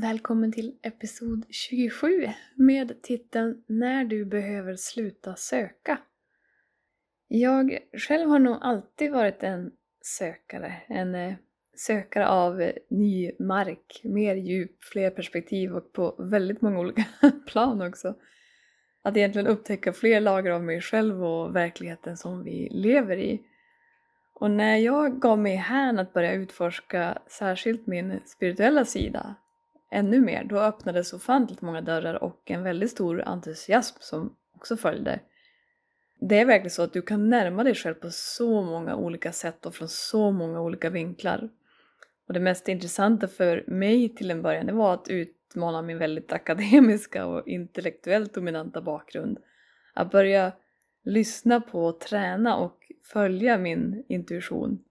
Välkommen till episod 27 med titeln När du behöver sluta söka. Jag själv har nog alltid varit en sökare, en eh, sökare av eh, ny mark, mer djup, fler perspektiv och på väldigt många olika plan också. Att egentligen upptäcka fler lager av mig själv och verkligheten som vi lever i. Och när jag gav mig hän att börja utforska särskilt min spirituella sida ännu mer. Då öppnades ofantligt många dörrar och en väldigt stor entusiasm som också följde. Det är verkligen så att du kan närma dig själv på så många olika sätt och från så många olika vinklar. Och det mest intressanta för mig till en början det var att utmana min väldigt akademiska och intellektuellt dominanta bakgrund. Att börja lyssna på träna och följa min intuition.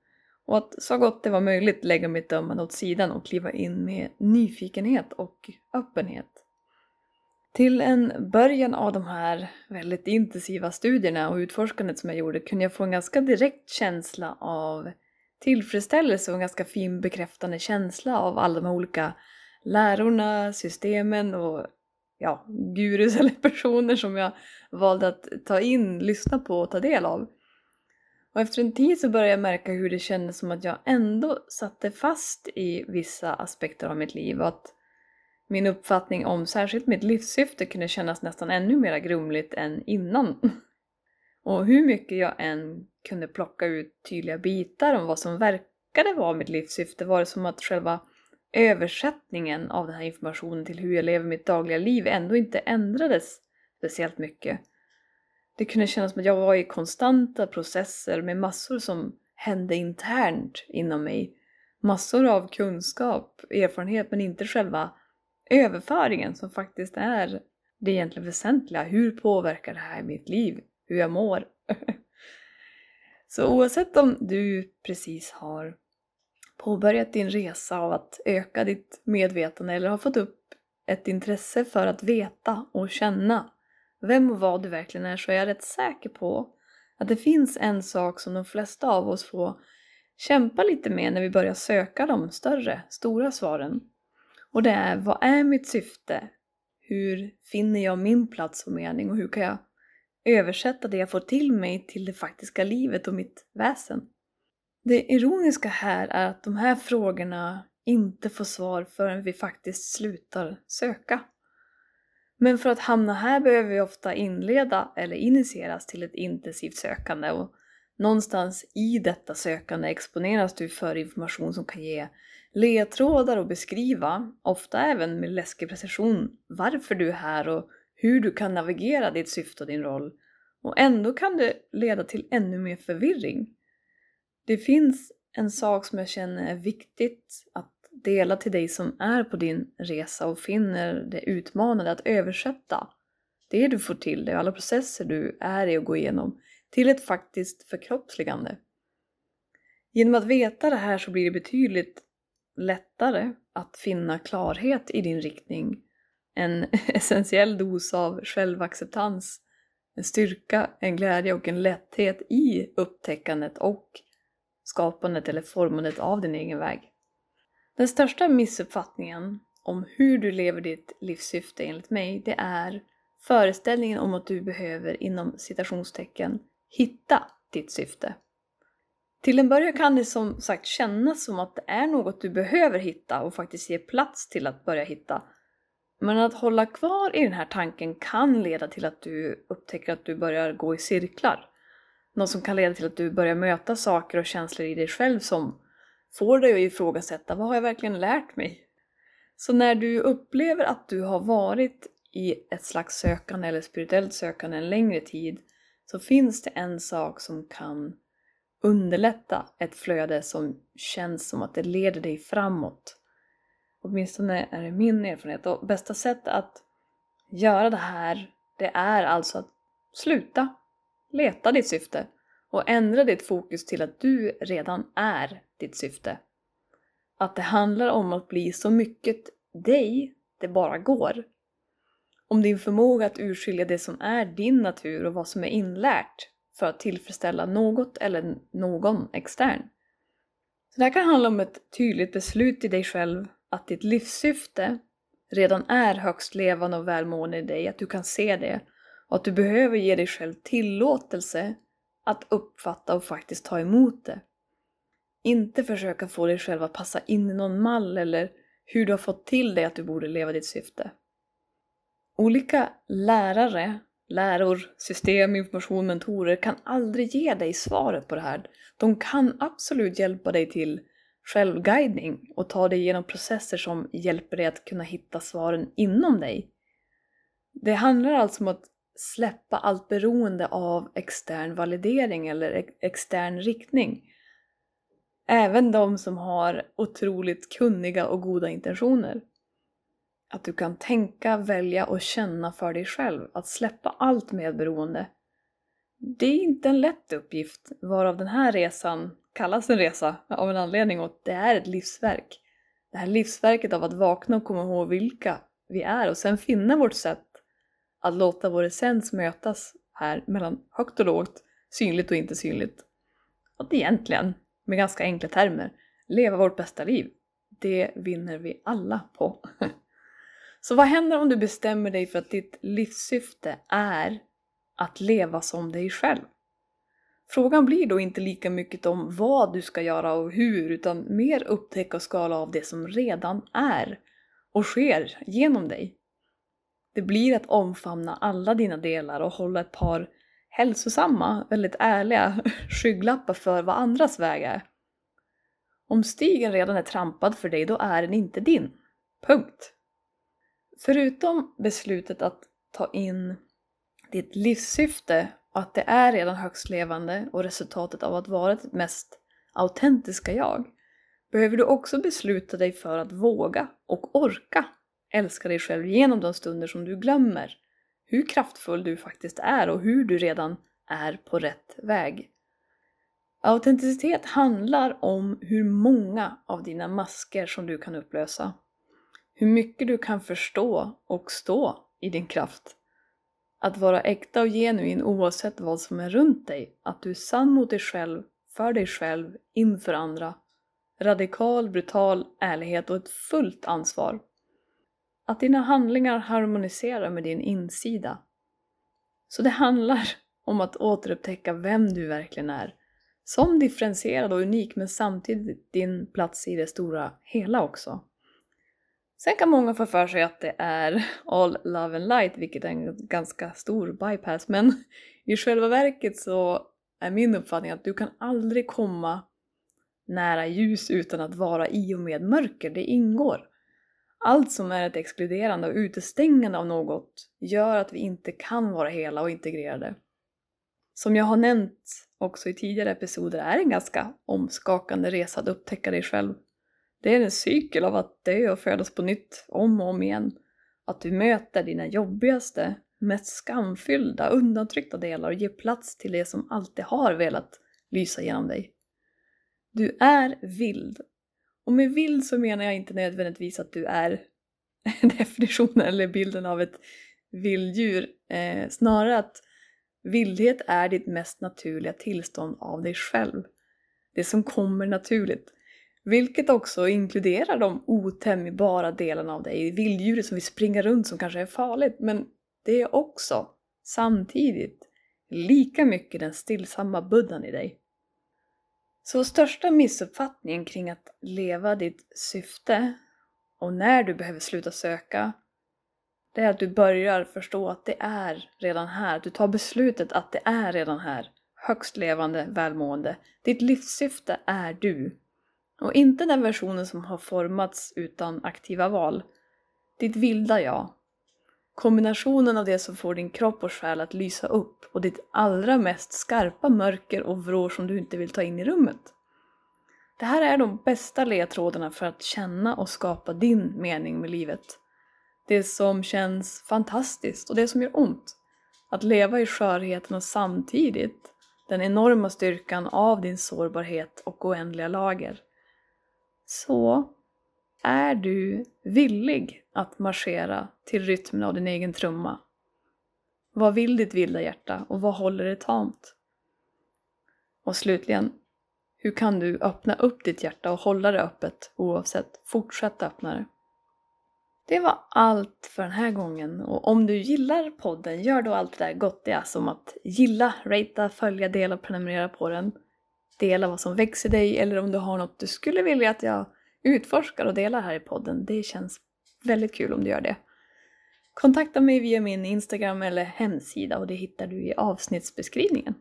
Och att så gott det var möjligt lägga mitt dömande åt sidan och kliva in med nyfikenhet och öppenhet. Till en början av de här väldigt intensiva studierna och utforskandet som jag gjorde kunde jag få en ganska direkt känsla av tillfredsställelse och en ganska fin bekräftande känsla av alla de här olika lärorna, systemen och ja, gurus eller personer som jag valde att ta in, lyssna på och ta del av. Och efter en tid så började jag märka hur det kändes som att jag ändå satte fast i vissa aspekter av mitt liv och att min uppfattning om särskilt mitt livssyfte kunde kännas nästan ännu mer grumligt än innan. Och hur mycket jag än kunde plocka ut tydliga bitar om vad som verkade vara mitt livssyfte var det som att själva översättningen av den här informationen till hur jag lever mitt dagliga liv ändå inte ändrades speciellt mycket. Det kunde kännas som att jag var i konstanta processer med massor som hände internt inom mig. Massor av kunskap, erfarenhet men inte själva överföringen som faktiskt är det egentligen väsentliga. Hur påverkar det här mitt liv? Hur jag mår? Så oavsett om du precis har påbörjat din resa av att öka ditt medvetande eller har fått upp ett intresse för att veta och känna vem och vad du verkligen är så är jag rätt säker på att det finns en sak som de flesta av oss får kämpa lite med när vi börjar söka de större, stora svaren. Och det är, vad är mitt syfte? Hur finner jag min plats och mening och hur kan jag översätta det jag får till mig till det faktiska livet och mitt väsen? Det ironiska här är att de här frågorna inte får svar förrän vi faktiskt slutar söka. Men för att hamna här behöver vi ofta inleda eller initieras till ett intensivt sökande och någonstans i detta sökande exponeras du för information som kan ge ledtrådar och beskriva, ofta även med läskig precision, varför du är här och hur du kan navigera ditt syfte och din roll. Och ändå kan det leda till ännu mer förvirring. Det finns en sak som jag känner är viktigt att dela till dig som är på din resa och finner det utmanande att översätta det du får till dig och alla processer du är i och går igenom till ett faktiskt förkroppsligande. Genom att veta det här så blir det betydligt lättare att finna klarhet i din riktning. En essentiell dos av självacceptans, en styrka, en glädje och en lätthet i upptäckandet och skapandet eller formandet av din egen väg. Den största missuppfattningen om hur du lever ditt livssyfte enligt mig, det är föreställningen om att du behöver inom citationstecken hitta ditt syfte. Till en början kan det som sagt kännas som att det är något du behöver hitta och faktiskt ge plats till att börja hitta. Men att hålla kvar i den här tanken kan leda till att du upptäcker att du börjar gå i cirklar. Något som kan leda till att du börjar möta saker och känslor i dig själv som får dig att ifrågasätta, vad har jag verkligen lärt mig? Så när du upplever att du har varit i ett slags sökande eller spirituellt sökande en längre tid så finns det en sak som kan underlätta ett flöde som känns som att det leder dig framåt. Åtminstone är det min erfarenhet och bästa sättet att göra det här det är alltså att sluta leta ditt syfte och ändra ditt fokus till att du redan är ditt syfte. Att det handlar om att bli så mycket dig det bara går. Om din förmåga att urskilja det som är din natur och vad som är inlärt för att tillfredsställa något eller någon extern. Så det här kan handla om ett tydligt beslut i dig själv att ditt livssyfte redan är högst levande och välmående i dig, att du kan se det och att du behöver ge dig själv tillåtelse att uppfatta och faktiskt ta emot det. Inte försöka få dig själv att passa in i någon mall eller hur du har fått till dig att du borde leva ditt syfte. Olika lärare, läror, system, information, mentorer kan aldrig ge dig svaret på det här. De kan absolut hjälpa dig till självguidning och ta dig igenom processer som hjälper dig att kunna hitta svaren inom dig. Det handlar alltså om att släppa allt beroende av extern validering eller extern riktning. Även de som har otroligt kunniga och goda intentioner. Att du kan tänka, välja och känna för dig själv. Att släppa allt medberoende. Det är inte en lätt uppgift, varav den här resan kallas en resa av en anledning och det är ett livsverk. Det här livsverket av att vakna och komma ihåg vilka vi är och sen finna vårt sätt att låta vår essens mötas här mellan högt och lågt, synligt och inte synligt. Att egentligen, med ganska enkla termer, leva vårt bästa liv. Det vinner vi alla på. Så vad händer om du bestämmer dig för att ditt livssyfte är att leva som dig själv? Frågan blir då inte lika mycket om vad du ska göra och hur, utan mer upptäcka och skala av det som redan är och sker genom dig. Det blir att omfamna alla dina delar och hålla ett par hälsosamma, väldigt ärliga skygglappar för vad andras väg är. Om stigen redan är trampad för dig, då är den inte din. Punkt. Förutom beslutet att ta in ditt livssyfte och att det är redan högst levande och resultatet av att vara ditt mest autentiska jag, behöver du också besluta dig för att våga och orka älska dig själv genom de stunder som du glömmer hur kraftfull du faktiskt är och hur du redan är på rätt väg. Autenticitet handlar om hur många av dina masker som du kan upplösa. Hur mycket du kan förstå och stå i din kraft. Att vara äkta och genuin oavsett vad som är runt dig. Att du är sann mot dig själv, för dig själv, inför andra. Radikal, brutal ärlighet och ett fullt ansvar. Att dina handlingar harmoniserar med din insida. Så det handlar om att återupptäcka vem du verkligen är. Som differentierad och unik men samtidigt din plats i det stora hela också. Sen kan många få för sig att det är all love and light, vilket är en ganska stor bypass, men i själva verket så är min uppfattning att du kan aldrig komma nära ljus utan att vara i och med mörker, det ingår. Allt som är ett exkluderande och utestängande av något gör att vi inte kan vara hela och integrerade. Som jag har nämnt också i tidigare episoder är det en ganska omskakande resa att upptäcka dig själv. Det är en cykel av att dö och födas på nytt om och om igen. Att du möter dina jobbigaste, mest skamfyllda, undantryckta delar och ger plats till det som alltid har velat lysa genom dig. Du är vild. Och med vild så menar jag inte nödvändigtvis att du är definitionen eller bilden av ett vilddjur. Eh, snarare att vildhet är ditt mest naturliga tillstånd av dig själv. Det som kommer naturligt. Vilket också inkluderar de otämjbara delarna av dig, vilddjuret som vill springa runt som kanske är farligt, men det är också samtidigt lika mycket den stillsamma buddhan i dig. Så största missuppfattningen kring att leva ditt syfte och när du behöver sluta söka det är att du börjar förstå att det är redan här. Du tar beslutet att det är redan här. Högst levande välmående. Ditt livssyfte är du. Och inte den versionen som har formats utan aktiva val. Ditt vilda jag. Kombinationen av det som får din kropp och själ att lysa upp och ditt allra mest skarpa mörker och vrår som du inte vill ta in i rummet. Det här är de bästa ledtrådarna för att känna och skapa din mening med livet. Det som känns fantastiskt och det som gör ont. Att leva i skörheten och samtidigt den enorma styrkan av din sårbarhet och oändliga lager. Så är du villig att marschera till rytmen av din egen trumma? Vad vill ditt vilda hjärta och vad håller det tamt? Och slutligen, hur kan du öppna upp ditt hjärta och hålla det öppet oavsett? Fortsätt öppna det. Det var allt för den här gången och om du gillar podden, gör då allt det där gottiga som att gilla, ratea, följa, dela, prenumerera på den. Dela vad som växer dig eller om du har något du skulle vilja att jag utforskar och delar här i podden. Det känns väldigt kul om du gör det. Kontakta mig via min Instagram eller hemsida och det hittar du i avsnittsbeskrivningen.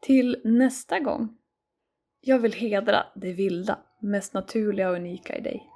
Till nästa gång. Jag vill hedra det vilda, mest naturliga och unika i dig.